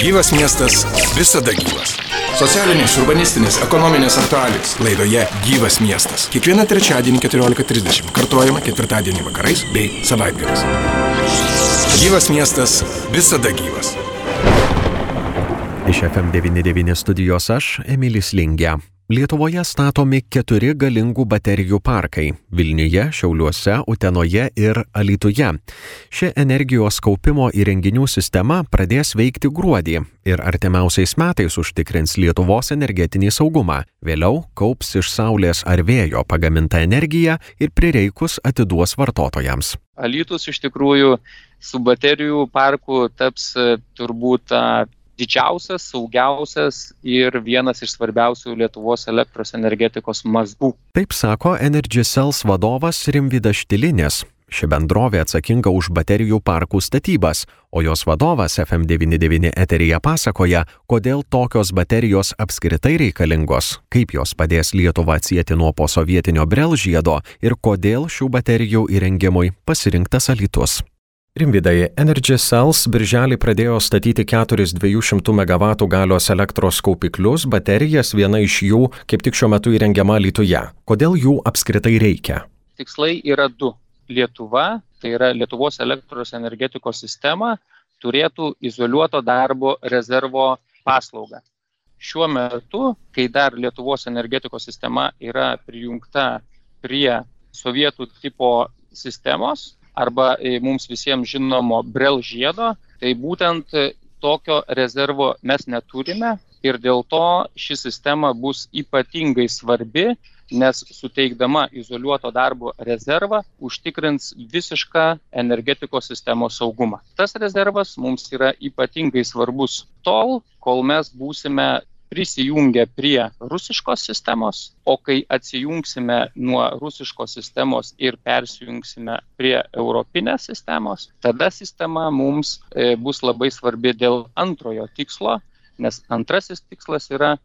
Gyvas miestas visada gyvas. Socialinės, urbanistinės, ekonominės aktualijos laidoje Gyvas miestas. Kiekvieną trečiadienį 14.30 kartuojama ketvirtadienį vakarais bei savaitgaliais. Gyvas miestas visada gyvas. Iš FM99 studijos aš, Emilis Lingė. Lietuvoje statomi keturi galingų baterijų parkai - Vilniuje, Šiauliuose, Utenoje ir Alituje. Ši energijos kaupimo įrenginių sistema pradės veikti gruodį ir artimiausiais metais užtikrins Lietuvos energetinį saugumą. Vėliau kaups iš saulės ar vėjo pagamintą energiją ir prireikus atiduos vartotojams. Alytus iš tikrųjų su baterijų parku taps turbūt didžiausias, saugiausias ir vienas iš svarbiausių Lietuvos elektros energetikos mazgų. Taip sako Energy Cells vadovas Rimvidas Štilinės. Ši bendrovė atsakinga už baterijų parkų statybas, o jos vadovas FM99 eteryje pasakoja, kodėl tokios baterijos apskritai reikalingos, kaip jos padės Lietuvą atsijėti nuo posovietinio brelžiedo ir kodėl šių baterijų įrengimui pasirinktas alitus. Rimvidai, Energy Cells birželį pradėjo statyti keturis 200 MW galios elektros kaupiklius, baterijas, viena iš jų kaip tik šiuo metu įrengiama Lietuvoje. Kodėl jų apskritai reikia? Tikslai yra du. Lietuva, tai yra Lietuvos elektros energetikos sistema, turėtų izoliuoto darbo rezervo paslaugą. Šiuo metu, kai dar Lietuvos energetikos sistema yra prijungta prie sovietų tipo sistemos, arba e, mums visiems žinomo Brel žiedo, tai būtent e, tokio rezervo mes neturime ir dėl to ši sistema bus ypatingai svarbi, nes suteikdama izoliuoto darbo rezervą užtikrins visišką energetikos sistemos saugumą. Tas rezervas mums yra ypatingai svarbus tol, kol mes būsime prisijungę prie rusiškos sistemos, o kai atsijungsime nuo rusiškos sistemos ir persijungsime prie europinės sistemos, tada sistema mums e, bus labai svarbi dėl antrojo tikslo, nes antrasis tikslas yra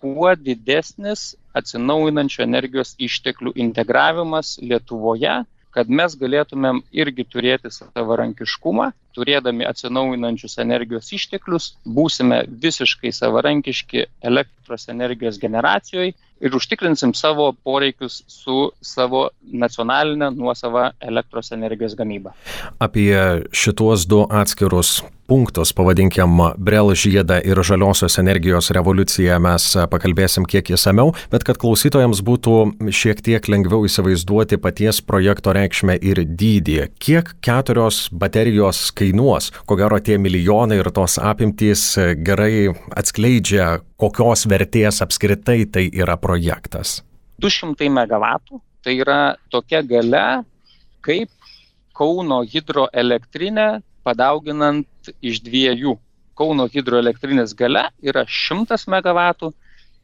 kuo didesnis atsinaujinančių energijos išteklių integravimas Lietuvoje kad mes galėtumėm irgi turėti savarankiškumą, turėdami atsinaujinančius energijos išteklius, būsime visiškai savarankiški elektros energijos generacijoje ir užtikrinsim savo poreikius su savo nacionalinė nuosava elektros energijos gamyba. Apie šituos du atskirus punktus, pavadinkim Brel žiedą ir žaliosios energijos revoliuciją mes pakalbėsim kiek įsameu, bet kad klausytojams būtų šiek tiek lengviau įsivaizduoti paties projekto reikšmę ir dydį, kiek keturios baterijos kainuos, ko gero tie milijonai ir tos apimtys gerai atskleidžia, kokios vertės apskritai tai yra projektas. 200 MW tai yra tokia gale, kaip Kauno hidroelektrinė padauginant iš dviejų. Kauno hidroelektrinės gale yra 100 MW,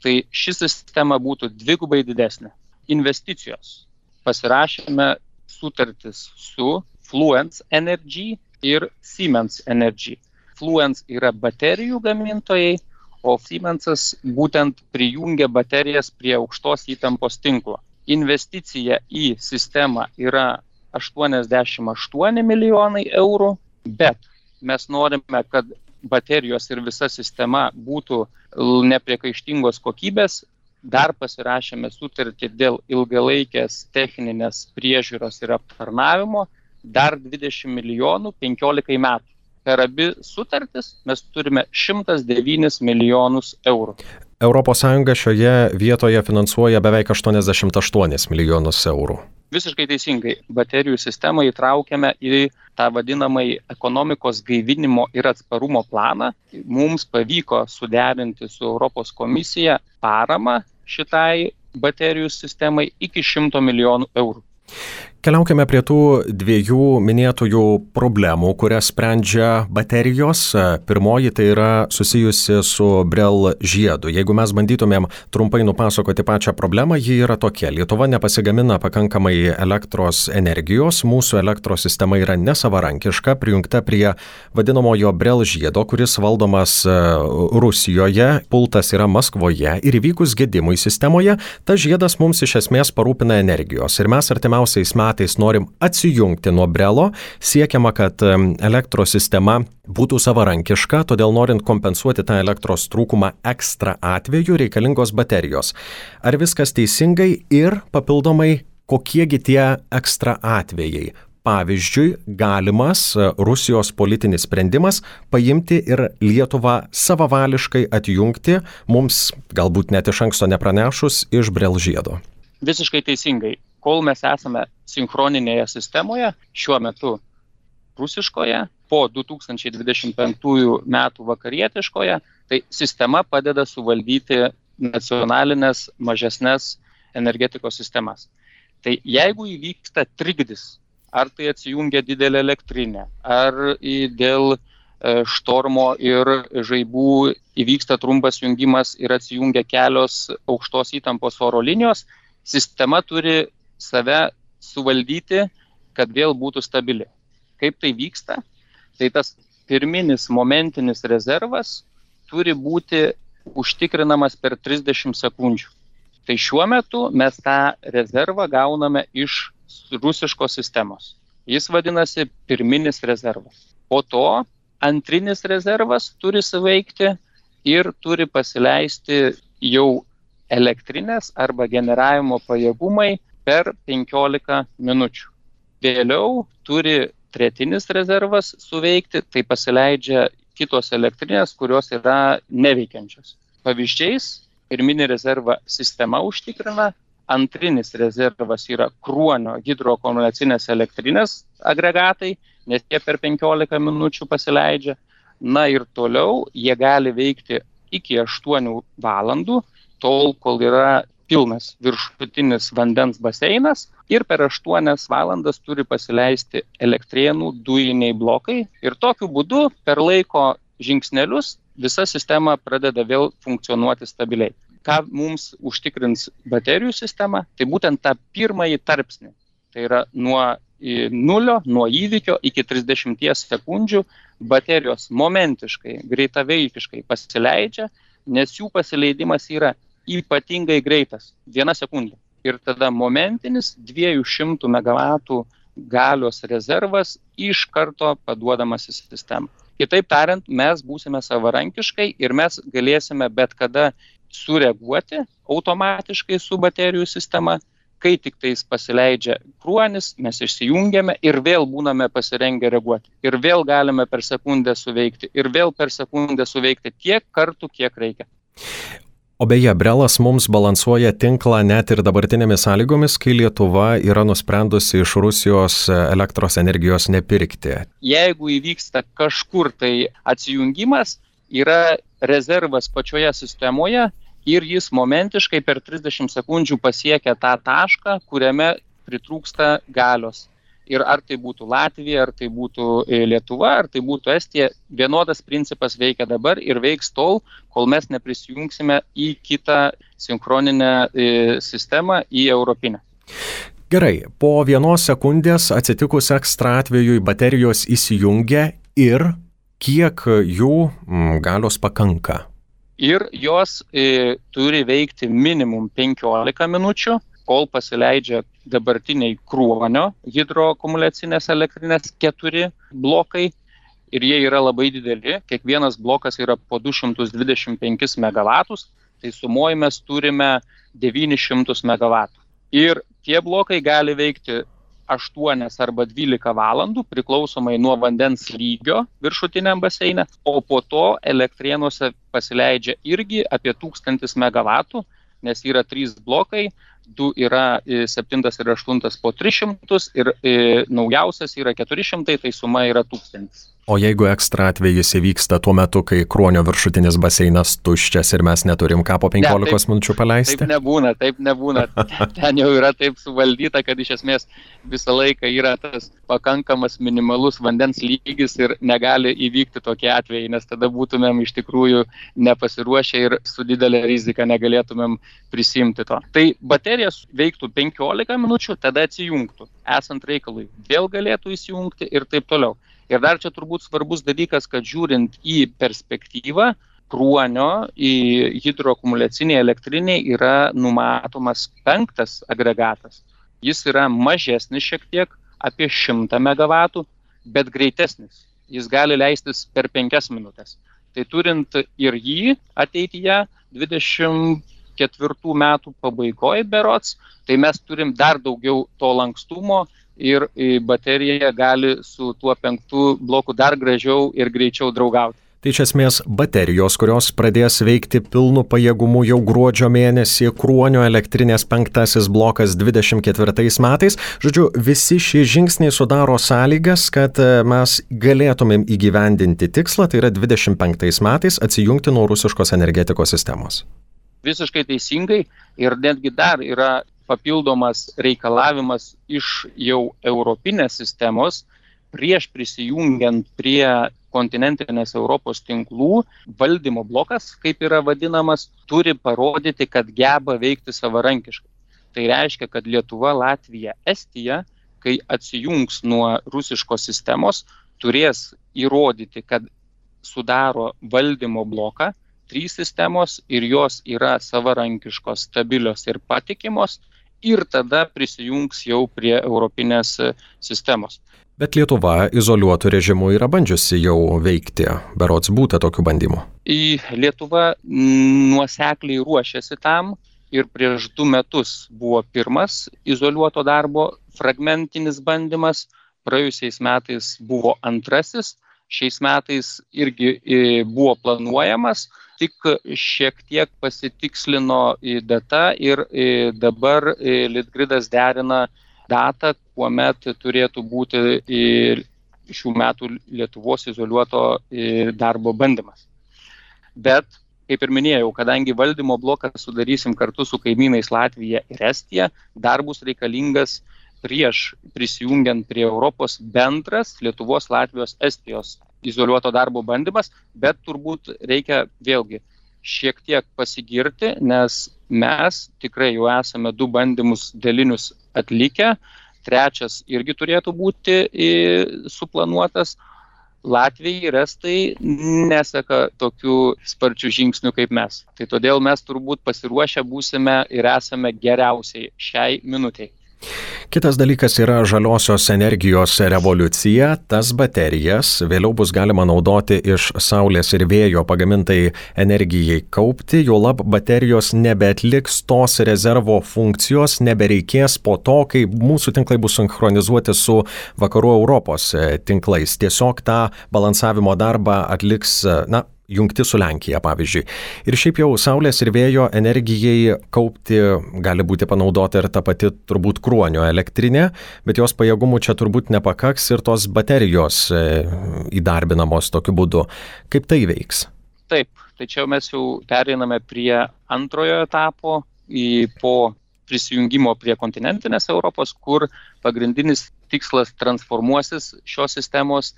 tai ši sistema būtų dvigubai didesnė. Investicijos. Pasirašėme sutartis su Fluence Energy ir Siemens Energy. Fluence yra baterijų gamintojai, o Siemensas būtent prijungia baterijas prie aukštos įtampos tinklo. Investicija į sistemą yra 88 milijonai eurų, bet mes norime, kad baterijos ir visa sistema būtų nepriekaištingos kokybės, dar pasirašėme sutartį dėl ilgalaikės techninės priežiūros ir aptarnavimo, dar 20 milijonų 15 metų. Per abi sutartis mes turime 109 milijonus eurų. ES šioje vietoje finansuoja beveik 88 milijonus eurų. Visiškai teisingai. Baterijų sistemą įtraukiame į tą vadinamąjį ekonomikos gaivinimo ir atsparumo planą. Mums pavyko suderinti su Europos komisija paramą šitai baterijų sistemai iki 100 milijonų eurų. Keliaukime prie tų dviejų minėtųjų problemų, kurias sprendžia baterijos. Pirmoji tai yra susijusi su Brel žiedu. Jeigu mes bandytumėm trumpai nupasakoti pačią problemą, ji yra tokia. Lietuva nepasigamina pakankamai elektros energijos, mūsų elektros sistema yra nesavarankiška, prijungta prie vadinamojo Brel žiedo, kuris valdomas e, Rusijoje, pultas yra Maskvoje ir įvykus gedimui sistemoje, tas žiedas mums iš esmės parūpina energijos. Ir mes artimiausiais metais MW norim atsijungti nuo brelo, siekiama, kad elektros sistema būtų savarankiška, todėl norint kompensuoti tą elektros trūkumą ekstra atveju reikalingos baterijos. Ar viskas teisingai ir papildomai kokiegi tie ekstra atvejai? Pavyzdžiui, galimas e, Rusijos politinis sprendimas paimti ir Lietuvą savavališkai atjungti, mums galbūt net iš anksto nepranešus iš Brelžiedo. Visiškai teisingai. Kol mes esame sinchroninėje sistemoje, šiuo metu rusiškoje, po 2025 metų vakarietiškoje, tai sistema padeda suvaldyti nacionalinės mažesnės energetikos sistemas. Tai jeigu įvyksta trikdis ar tai atsijungia didelė elektrinė, ar dėl e, štormo ir žaibų įvyksta trumpas jungimas ir atsijungia kelios aukštos įtampos oro linijos, sistema turi save suvaldyti, kad vėl būtų stabili. Kaip tai vyksta? Tai tas pirminis momentinis rezervas turi būti užtikrinamas per 30 sekundžių. Tai šiuo metu mes tą rezervą gauname iš rusiškos sistemos. Jis vadinasi pirminis rezervas. Po to antrinis rezervas turi suveikti ir turi pasileisti jau elektrinės arba generavimo pajėgumai per 15 minučių. Vėliau turi tretinis rezervas suveikti, tai pasileidžia kitos elektrinės, kurios yra neveikiančios. Pavyzdžiais, pirminį rezervą sistema užtikrina, antrinis rezervas yra kruonio hidroakumuliacinės elektrinės agregatai, nes jie per 15 minučių pasileidžia. Na ir toliau jie gali veikti iki 8 valandų, tol kol yra pilnas viršutinis vandens baseinas ir per 8 valandas turi pasileisti elektrienų dujiniai blokai. Ir tokiu būdu per laiko žingsnelius visa sistema pradeda vėl funkcionuoti stabiliai. Ką mums užtikrins baterijų sistema, tai būtent tą pirmąjį tarpsnį. Tai yra nuo nulio, nuo įvykio iki 30 sekundžių baterijos momentiškai, greitaveikiškai pasileidžia, nes jų pasileidimas yra ypatingai greitas - viena sekundė. Ir tada momentinis 200 MW galios rezervas iš karto paduodamas į sistemą. Kitaip tariant, mes būsime savarankiškai ir mes galėsime bet kada sureaguoti automatiškai su baterijų sistema, kai tik tais pasileidžia kruonis, mes išsijungiame ir vėl būname pasirengę reaguoti. Ir vėl galime per sekundę suveikti. Ir vėl per sekundę suveikti tiek kartų, kiek reikia. O beje, Brelas mums balansuoja tinklą net ir dabartinėmis sąlygomis, kai Lietuva yra nusprendusi iš Rusijos elektros energijos nepirkti. Jeigu įvyksta kažkur tai atsijungimas, yra rezervas pačioje sistemoje ir jis momentiškai per 30 sekundžių pasiekia tą tašką, kuriame pritrūksta galios. Ir ar tai būtų Latvija, ar tai būtų e, Lietuva, ar tai būtų Estija, vienodas principas veikia dabar ir veiks tol, kol mes neprisijungsime į kitą sinchroninę e, sistemą, į europinę. Gerai, po vienos sekundės atsitikus ekstra atvejui baterijos įsijungia ir kiek jų mm, galios pakanka? Ir jos e, turi veikti minimum 15 minučių, kol pasileidžia dabartiniai kruonio hidroakumuliacinės elektrinės keturi blokai. Ir jie yra labai dideli, kiekvienas blokas yra po 225 MW, tai sumuoji mes turime 900 MW. Ir tie blokai gali veikti 8 arba 12 valandų priklausomai nuo vandens lygio viršutiniam baseine, o po to elektrienuose pasileidžia irgi apie 1000 MW, nes yra trys blokai, du yra 7 ir 8 po 300 ir naujausias yra 400, tai suma yra 1000. O jeigu ekstra atvejis įvyksta tuo metu, kai kruonio viršutinis baseinas tuščias ir mes neturim ką po 15 ne, taip, minučių paleisti? Taip nebūna, taip nebūna. Ten jau yra taip suvaldyta, kad iš esmės visą laiką yra tas pakankamas minimalus vandens lygis ir negali įvykti tokie atvejai, nes tada būtumėm iš tikrųjų nepasiruošę ir su didelė rizika negalėtumėm prisimti to. Tai baterijas veiktų 15 minučių, tada atsijungtų. Esant reikalui vėl galėtų įsijungti ir taip toliau. Ir dar čia turbūt svarbus dalykas, kad žiūrint į perspektyvą, kruonio į hidroakumuliacinį elektrinį yra numatomas penktas agregatas, Jis yra mažesnis šiek tiek, apie 100 MW, bet greitesnis. Jis gali leistis per 5 minutės. Tai turint ir jį ateityje 24 metų pabaigoje berots, tai mes turim dar daugiau to lankstumo ir baterija gali su tuo penktu bloku dar gražiau ir greičiau draugauti. Tai iš esmės baterijos, kurios pradės veikti pilnu pajėgumu jau gruodžio mėnesį, Kruonio elektrinės penktasis blokas 24 metais. Žodžiu, visi šie žingsniai sudaro sąlygas, kad e, mes galėtumėm įgyvendinti tikslą, tai yra 25 metais atsijungti nuo rusiškos energetikos sistemos. Visiškai teisingai ir netgi dar yra papildomas reikalavimas iš jau europinės sistemos prieš prisijungiant prie kontinentinės Europos tinklų valdymo blokas, kaip yra vadinamas, turi parodyti, kad geba veikti savarankiškai. Tai reiškia, kad Lietuva, Latvija, Estija, kai atsijungs nuo rusiškos sistemos, turės įrodyti, kad sudaro valdymo bloką, trys sistemos ir jos yra savarankiškos, stabilios ir patikimos ir tada prisijungs jau prie europinės sistemos. Bet Lietuva izoliuotų režimų yra bandžiusi jau veikti, berots būta tokių bandymų. Į Lietuvą nuosekliai ruošiasi tam ir prieš du metus buvo pirmas izoliuoto darbo fragmentinis bandymas, praėjusiais metais buvo antrasis, šiais metais irgi buvo planuojamas, tik šiek tiek pasitikslino data ir dabar Litgridas derina datą, kuomet turėtų būti šių metų Lietuvos izoliuoto darbo bandymas. Bet, kaip ir minėjau, kadangi valdymo bloką sudarysim kartu su kaimynais Latvija ir Estija, dar bus reikalingas prieš prisijungiant prie Europos bendras Lietuvos, Latvijos, Estijos izoliuoto darbo bandymas, bet turbūt reikia vėlgi šiek tiek pasigirti, nes mes tikrai jau esame du bandymus dėlinius atlikę, trečias irgi turėtų būti suplanuotas. Latvijai ir Estai neseka tokių sparčių žingsnių kaip mes. Tai todėl mes turbūt pasiruošę būsime ir esame geriausiai šiai minutiai. Kitas dalykas yra žaliosios energijos revoliucija. Tas baterijas vėliau bus galima naudoti iš saulės ir vėjo pagamintai energijai kaupti, jo lab baterijos nebeatliks tos rezervo funkcijos, nebereikės po to, kai mūsų tinklai bus sinchronizuoti su vakarų Europos tinklais. Tiesiog tą balansavimo darbą atliks, na, jungti su Lenkija, pavyzdžiui. Ir šiaip jau saulės ir vėjo energijai kaupti gali būti panaudota ir ta pati turbūt kruonio elektrinė, bet jos pajėgumų čia turbūt nepakaks ir tos baterijos e, įdarbinamos tokiu būdu. Kaip tai veiks? Taip, tai čia mes jau pereiname prie antrojo etapo į po prisijungimo prie kontinentinės Europos, kur pagrindinis tikslas transformuosis šios sistemos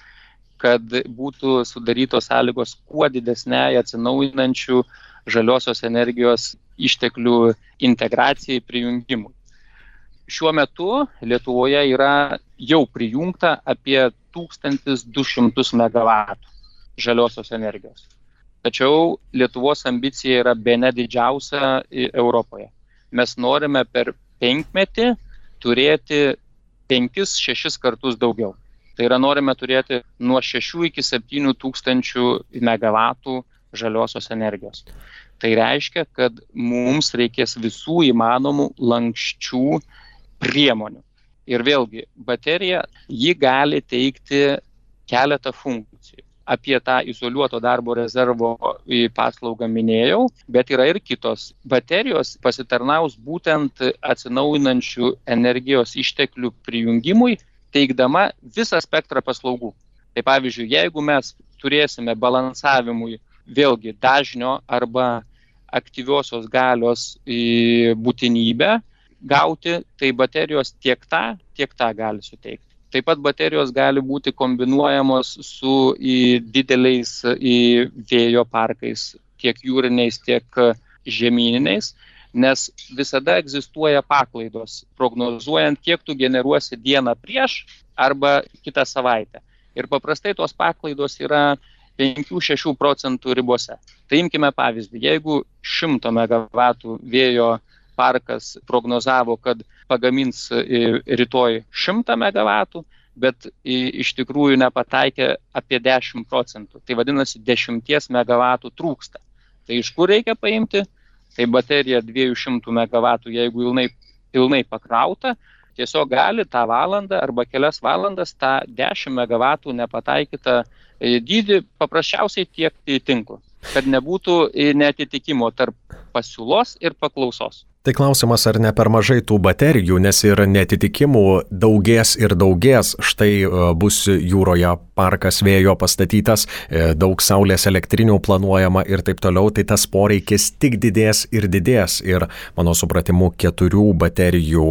kad būtų sudarytos sąlygos kuo didesniai atsinaujinančių žaliosios energijos išteklių integracijai prijungimui. Šiuo metu Lietuvoje yra jau prijungta apie 1200 MW žaliosios energijos. Tačiau Lietuvos ambicija yra be nedidžiausia Europoje. Mes norime per penkmetį turėti 5-6 kartus daugiau. Tai yra norime turėti nuo 6 iki 7 tūkstančių megavatų žaliosios energijos. Tai reiškia, kad mums reikės visų įmanomų lankščių priemonių. Ir vėlgi, baterija, ji gali teikti keletą funkcijų. Apie tą izoliuoto darbo rezervo paslaugą minėjau, bet yra ir kitos. Baterijos pasitarnaus būtent atsinaujinančių energijos išteklių prijungimui teikdama visą spektrą paslaugų. Tai pavyzdžiui, jeigu mes turėsime balansavimui vėlgi dažnio arba aktyviosios galios būtinybę gauti, tai baterijos tiek tą, tiek tą gali suteikti. Taip pat baterijos gali būti kombinuojamos su dideliais vėjo parkais, tiek jūriniais, tiek žemyniniais nes visada egzistuoja paklaidos, prognozuojant, kiek tu generuosi dieną prieš arba kitą savaitę. Ir paprastai tos paklaidos yra 5-6 procentų ribose. Tai imkime pavyzdį, jeigu 100 MW vėjo parkas prognozavo, kad pagamins rytoj 100 MW, bet iš tikrųjų nepataikė apie 10 procentų. Tai vadinasi, 10 MW trūksta. Tai iš kur reikia paimti? Tai baterija 200 MW, jeigu pilnai, pilnai pakrauta, tiesiog gali tą valandą arba kelias valandas tą 10 MW nepataikytą e, dydį paprasčiausiai tiekti į tinklą, kad nebūtų netitikimo tarp pasiūlos ir paklausos. Tai klausimas, ar ne per mažai tų baterijų, nes ir netitikimų daugės ir daugės. Štai e, bus jūroje parkas vėjo pastatytas, e, daug saulės elektrinių planuojama ir taip toliau, tai tas poreikis tik didės ir didės. Ir mano supratimu, keturių baterijų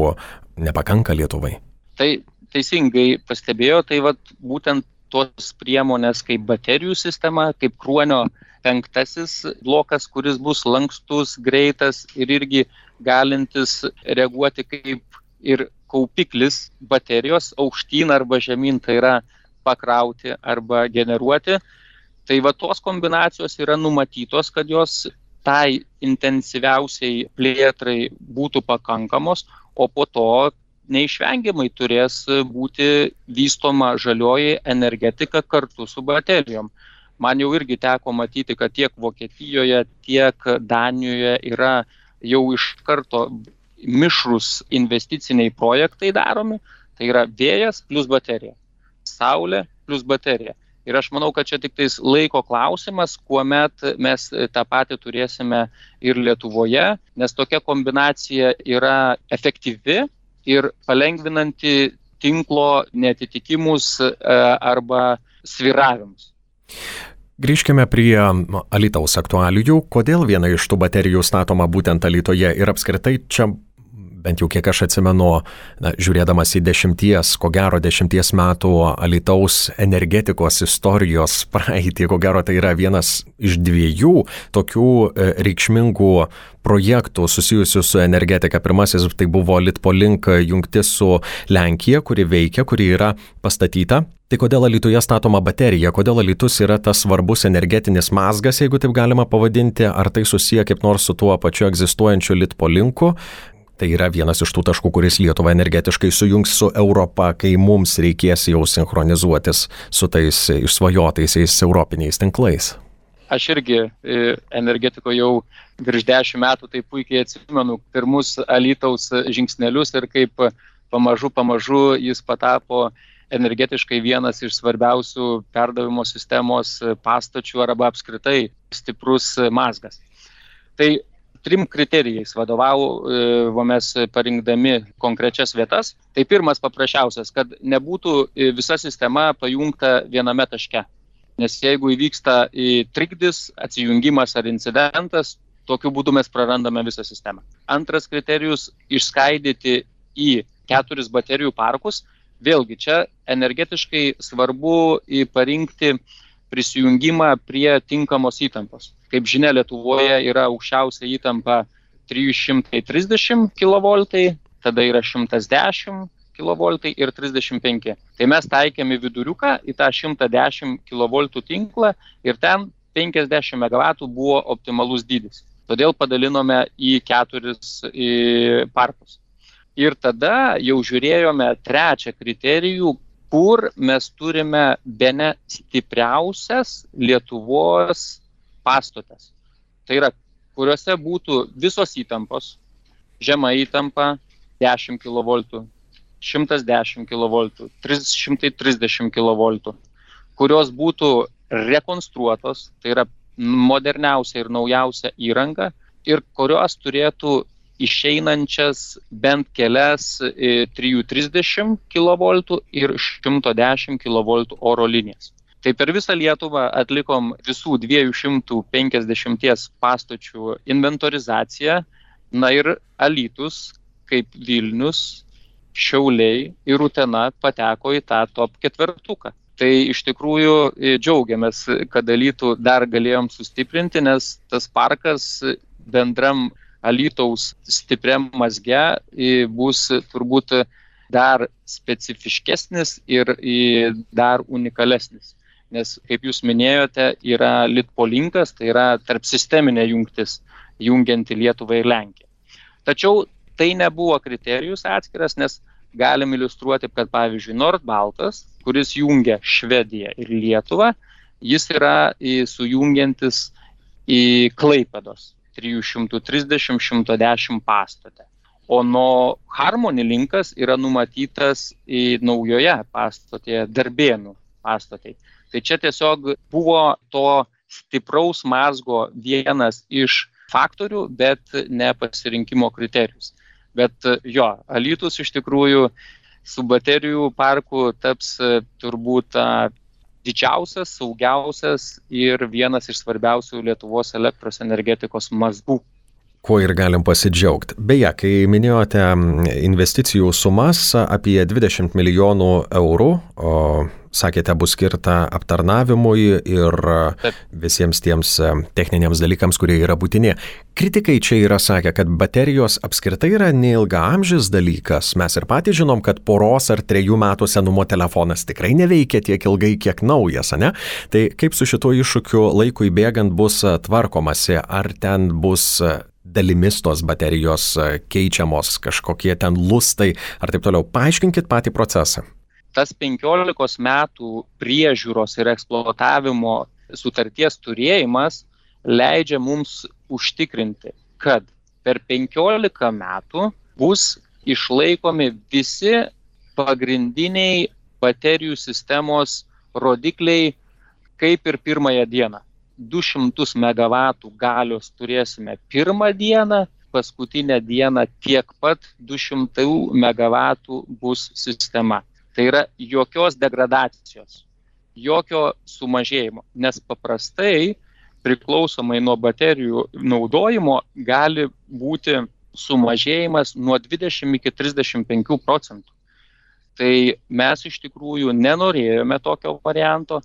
nepakanka Lietuvai. Tai teisingai pastebėjo, tai vat, būtent tos priemonės kaip baterijų sistema, kaip kruonio penktasis blokas, kuris bus lankstus, greitas ir irgi galintis reaguoti kaip ir kaupiklis baterijos aukštyn arba žemyn, tai yra pakrauti arba generuoti. Tai va tos kombinacijos yra numatytos, kad jos tai intensyviausiai plėtrai būtų pakankamos, o po to neišvengiamai turės būti vystoma žalioji energetika kartu su baterijom. Man jau irgi teko matyti, kad tiek Vokietijoje, tiek Danijoje yra jau iš karto mišrus investiciniai projektai daromi. Tai yra vėjas plus baterija, saulė plus baterija. Ir aš manau, kad čia tik tais laiko klausimas, kuomet mes tą patį turėsime ir Lietuvoje, nes tokia kombinacija yra efektyvi ir palengvinanti tinklo netitikimus e, arba sviravimus. Grįžkime prie Alitaus aktualijų. Kodėl viena iš tų baterijų statoma būtent Alitoje ir apskritai čia bent jau kiek aš atsimenu, na, žiūrėdamas į dešimties, ko gero dešimties metų Alitaus energetikos istorijos praeitį, ko gero tai yra vienas iš dviejų tokių e, reikšmingų projektų susijusių su energetika. Pirmasis tai buvo Litpoliink jungtis su Lenkija, kuri veikia, kuri yra pastatyta. Tai kodėl Lietuvoje statoma baterija, kodėl Lietus yra tas svarbus energetinis mazgas, jeigu taip galima pavadinti, ar tai susiję kaip nors su tuo pačiu egzistuojančiu Litpoliinku, Tai yra vienas iš tų taškų, kuris Lietuvą energetiškai sujungs su Europa, kai mums reikės jau sinchronizuotis su tais išsvajotaisiais europiniais tinklais. Aš irgi e, energetiko jau virš dešimt metų tai puikiai atsimenu pirmus Alytaus žingsnelius ir kaip pamažu, pamažu jis patapo energetiškai vienas iš svarbiausių perdavimo sistemos pastačių arba apskritai stiprus mazgas. Tai trim kriterijais vadovavomės parinkdami konkrečias vietas. Tai pirmas paprasčiausias, kad nebūtų e, visa sistema pajungta viename taške. Nes jeigu įvyksta trikdis, atsijungimas ar incidentas, tokiu būdu mes prarandame visą sistemą. Antras kriterijus - išskaidyti į keturis baterijų parkus. Vėlgi čia energetiškai svarbu parinkti prisijungimą prie tinkamos įtampos. Kaip žinia, Lietuvoje yra aukščiausia įtampa 330 kV, tada yra 110 kV ir 35. Tai mes taikėme viduriuką į tą 110 kV tinklą ir ten 50 MW buvo optimalus dydis. Todėl padalinome į keturis į parkus. Ir tada jau žiūrėjome trečią kriterijų, kur mes turime bene stipriausias Lietuvos pastotės. Tai yra, kuriuose būtų visos įtampos, žema įtampa 10 kV, 110 kV, 330 kV, kurios būtų rekonstruotos, tai yra moderniausia ir naujausia įranga ir kurios turėtų išeinančias bent kelias 330 kV ir 110 kV oro linijas. Tai per visą Lietuvą atlikom visų 250 pastočių inventorizaciją. Na ir Alytus, kaip Vilnius, Šiauliai ir Utena pateko į tą top ketvertuką. Tai iš tikrųjų e, džiaugiamės, kad Alytų dar galėjom sustiprinti, nes tas parkas bendram Alytaus stipriam mazge bus turbūt dar specifiškesnis ir dar unikalesnis nes, kaip jūs minėjote, yra Litpolinkas, tai yra tarp sisteminė jungtis, jungianti Lietuvą ir Lenkiją. Tačiau tai nebuvo kriterijus atskiras, nes galim iliustruoti, kad pavyzdžiui Nordbaltas, kuris jungia Švediją ir Lietuvą, jis yra sujungiantis į Klaipedos 330-110 pastatę. O nuo Harmony linkas yra numatytas į naujoje pastotėje darbėnų pastatai. Tai čia tiesiog buvo to stipraus mazgo vienas iš faktorių, bet ne pasirinkimo kriterijus. Bet jo, Alytus iš tikrųjų su baterijų parku taps turbūt didžiausias, saugiausias ir vienas iš svarbiausių Lietuvos elektros energetikos mazgų. Kuo ir galim pasidžiaugti. Beje, kai minėjote investicijų sumas apie 20 milijonų eurų, o sakėte, bus skirta aptarnavimui ir visiems tiems techniniams dalykams, kurie yra būtini. Kritikai čia yra sakę, kad baterijos apskritai yra neilga amžis dalykas. Mes ir patys žinom, kad poros ar trejų metų senumo telefonas tikrai neveikia tiek ilgai, kiek naujas, ne? Tai kaip su šituo iššūkiu laikui bėgant bus tvarkomasi, ar ten bus dalimis tos baterijos keičiamos, kažkokie ten lustai ar taip toliau. Paaiškinkit patį procesą tas 15 metų priežiūros ir eksploatavimo sutarties turėjimas leidžia mums užtikrinti, kad per 15 metų bus išlaikomi visi pagrindiniai baterijų sistemos rodikliai kaip ir pirmąją dieną. 200 MW galios turėsime pirmą dieną, paskutinę dieną tiek pat 200 MW bus sistema. Tai yra jokios degradacijos, jokio sumažėjimo, nes paprastai priklausomai nuo baterijų naudojimo gali būti sumažėjimas nuo 20 iki 35 procentų. Tai mes iš tikrųjų nenorėjome tokio varianto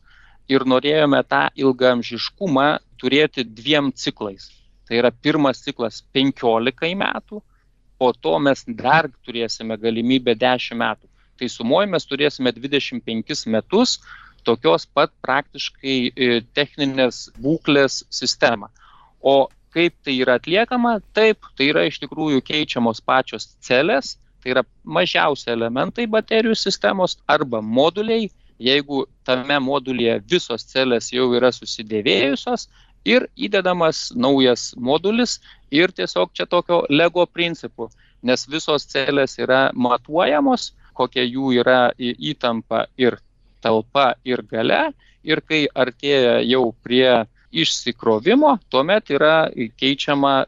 ir norėjome tą ilgamžiškumą turėti dviem ciklais. Tai yra pirmas ciklas 15 metų, po to mes dar turėsime galimybę 10 metų tai sumoj mes turėsime 25 metus tokios pat praktiškai e, techninės būklės sistemą. O kaip tai yra atliekama? Taip, tai yra iš tikrųjų keičiamos pačios celės, tai yra mažiausi elementai baterijų sistemos arba moduliai, jeigu tame modulyje visos celės jau yra susidėvėjusios ir įdedamas naujas modulis ir tiesiog čia tokio lego principu, nes visos celės yra matuojamos, kokia jų yra įtampa ir talpa ir gale. Ir kai artėja jau prie išsikrovimo, tuomet yra keičiama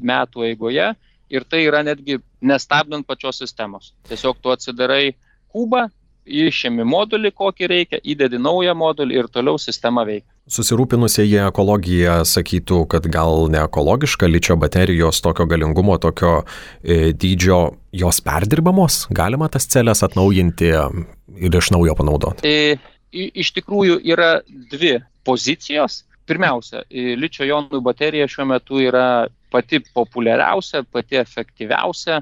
metų eigoje ir tai yra netgi nestabdant pačios sistemos. Tiesiog tu atsidarai kubą, išėmi modulį, kokį reikia, įdedi naują modulį ir toliau sistema veikia. Susirūpinusieji ekologija sakytų, kad gal ne ekologiška ličio baterijos tokio galingumo, tokio e, dydžio, jos perdirbamos, galima tas celės atnaujinti ir iš naujo panaudoti. E, iš tikrųjų yra dvi pozicijos. Pirmiausia, ličio jonų baterija šiuo metu yra pati populiariausia, pati efektyviausia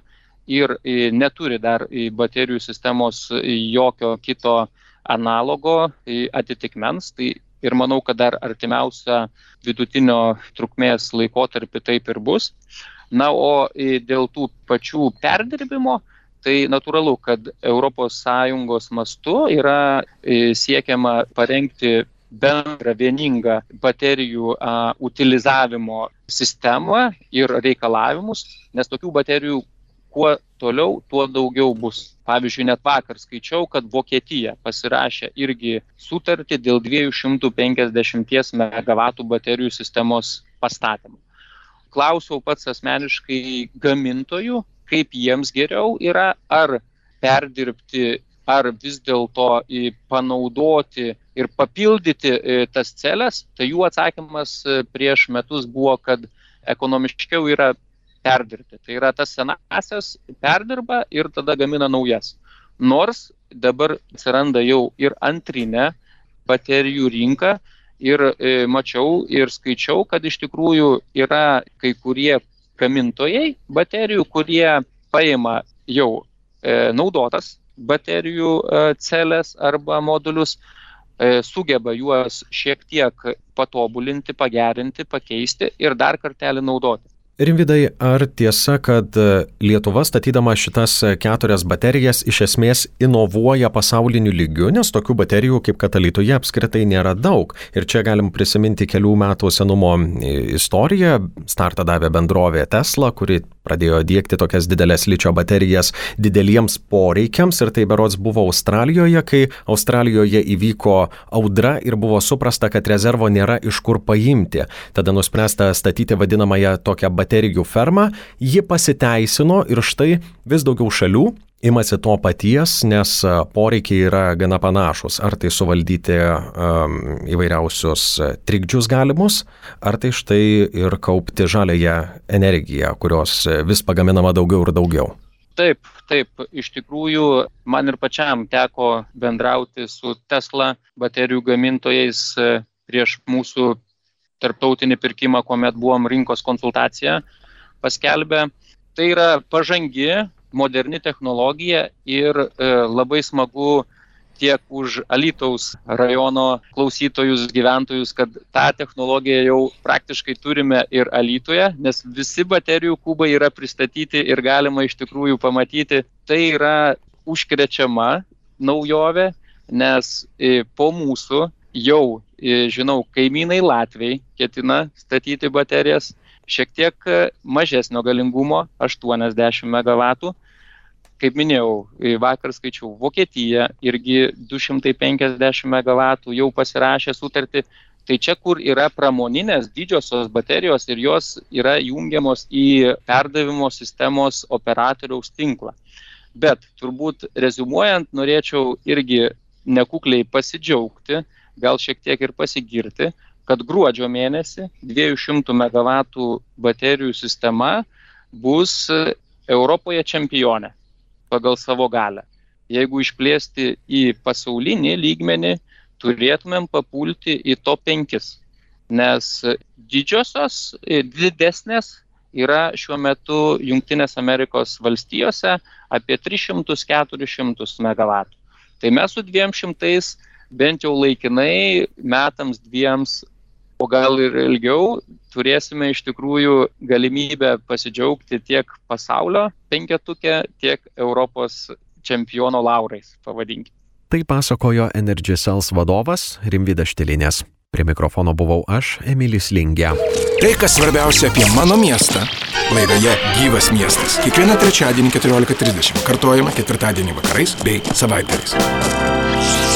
ir neturi dar baterijų sistemos jokio kito analogo atitikmens. Tai ir manau, kad dar artimiausia vidutinio trukmės laikotarpį taip ir bus. Na, o dėl tų pačių perdirbimo, tai natūralu, kad ES mastu yra siekiama parengti bendrą vieningą baterijų a, utilizavimo sistemą ir reikalavimus, nes tokių baterijų kuo toliau, tuo daugiau bus. Pavyzdžiui, net vakar skaičiau, kad Vokietija pasirašė irgi sutartį dėl 250 MW baterijų sistemos pastatymų. Klausiau pats asmeniškai gamintojų, kaip jiems geriau yra, ar perdirbti, ar vis dėlto panaudoti ir papildyti e, tas celės. Tai jų atsakymas e, prieš metus buvo, kad ekonomiškiau yra perdirbti. Tai yra tas senasias perdirba ir tada gamina naujas. Nors dabar atsiranda jau ir antrinė baterijų rinka ir e, mačiau ir skaičiau, kad iš tikrųjų yra kai kurie gamintojai baterijų, kurie paima jau e, naudotas baterijų e, celės arba modulius, e, sugeba juos šiek tiek patobulinti, pagerinti, pakeisti ir dar kartelį naudoti. Rimvidai, ar tiesa, kad e, Lietuva statydama šitas e, keturias baterijas iš esmės inovuoja pasauliniu lygiu, nes tokių baterijų kaip Katalytoje apskritai nėra daug. Ir čia galim prisiminti kelių metų senumo e, istoriją. Startą davė bendrovė Tesla, kuri pradėjo dėkti tokias didelės ličio baterijas dideliems poreikiams ir tai berots buvo Australijoje, kai Australijoje įvyko audra ir buvo suprasta, kad rezervo nėra iš kur paimti. Tada nuspręsta statyti vadinamąją tokią baterijų fermą, ji pasiteisino ir štai vis daugiau šalių imasi to paties, nes poreikiai yra gana panašus. Ar tai suvaldyti um, įvairiausius trikdžius galimus, ar tai štai ir kaupti žalėją energiją, kurios vis pagaminama daugiau ir daugiau. Taip, taip, iš tikrųjų man ir pačiam teko bendrauti su Tesla baterijų gamintojais prieš mūsų tarptautinį pirkimą, kuomet buvom rinkos konsultaciją paskelbę. Tai yra pažangi, moderni technologija ir e, labai smagu tiek už Alytaus rajono klausytojus, gyventojus, kad tą technologiją jau praktiškai turime ir Alytoje, nes visi baterijų kubai yra pristatyti ir galima iš tikrųjų pamatyti. Tai yra užkrečiama naujovė, nes e, po mūsų jau, e, žinau, kaimynai Latvijai ketina statyti baterijas šiek tiek mažesnio galingumo, 80 MW kaip minėjau, vakar skaičiau, Vokietija irgi 250 MW jau pasirašė sutartį. Tai čia, kur yra pramoninės didžiosios baterijos ir jos yra jungiamos į perdavimo sistemos operatoriaus tinklą. Bet turbūt rezumuojant, norėčiau irgi nekukliai pasidžiaugti, gal šiek tiek ir pasigirti, kad gruodžio mėnesį 200 MW baterijų sistema bus Europoje čempionė pagal savo galę. Jeigu išplėsti į pasaulinį lygmenį, turėtumėm papulti į top 5, nes didžiosios, didesnės yra šiuo metu Junktinės Amerikos valstijose apie 300-400 MW. Tai mes su 200 bent jau laikinai metams dviems o gal ir ilgiau turėsime iš tikrųjų galimybę pasidžiaugti tiek pasaulio penketuke, tiek Europos čempiono laurais, pavadinkime. Tai pasakojo Energy Cells vadovas Rimvidas Štilinės. Prie mikrofono buvau aš, Emilis Lingė. Tai, kas svarbiausia apie mano miestą, laidoje Gyvas miestas. Kiekvieną trečiadienį 14.30 kartuojama ketvirtadienį vakarais bei savaitgaliais.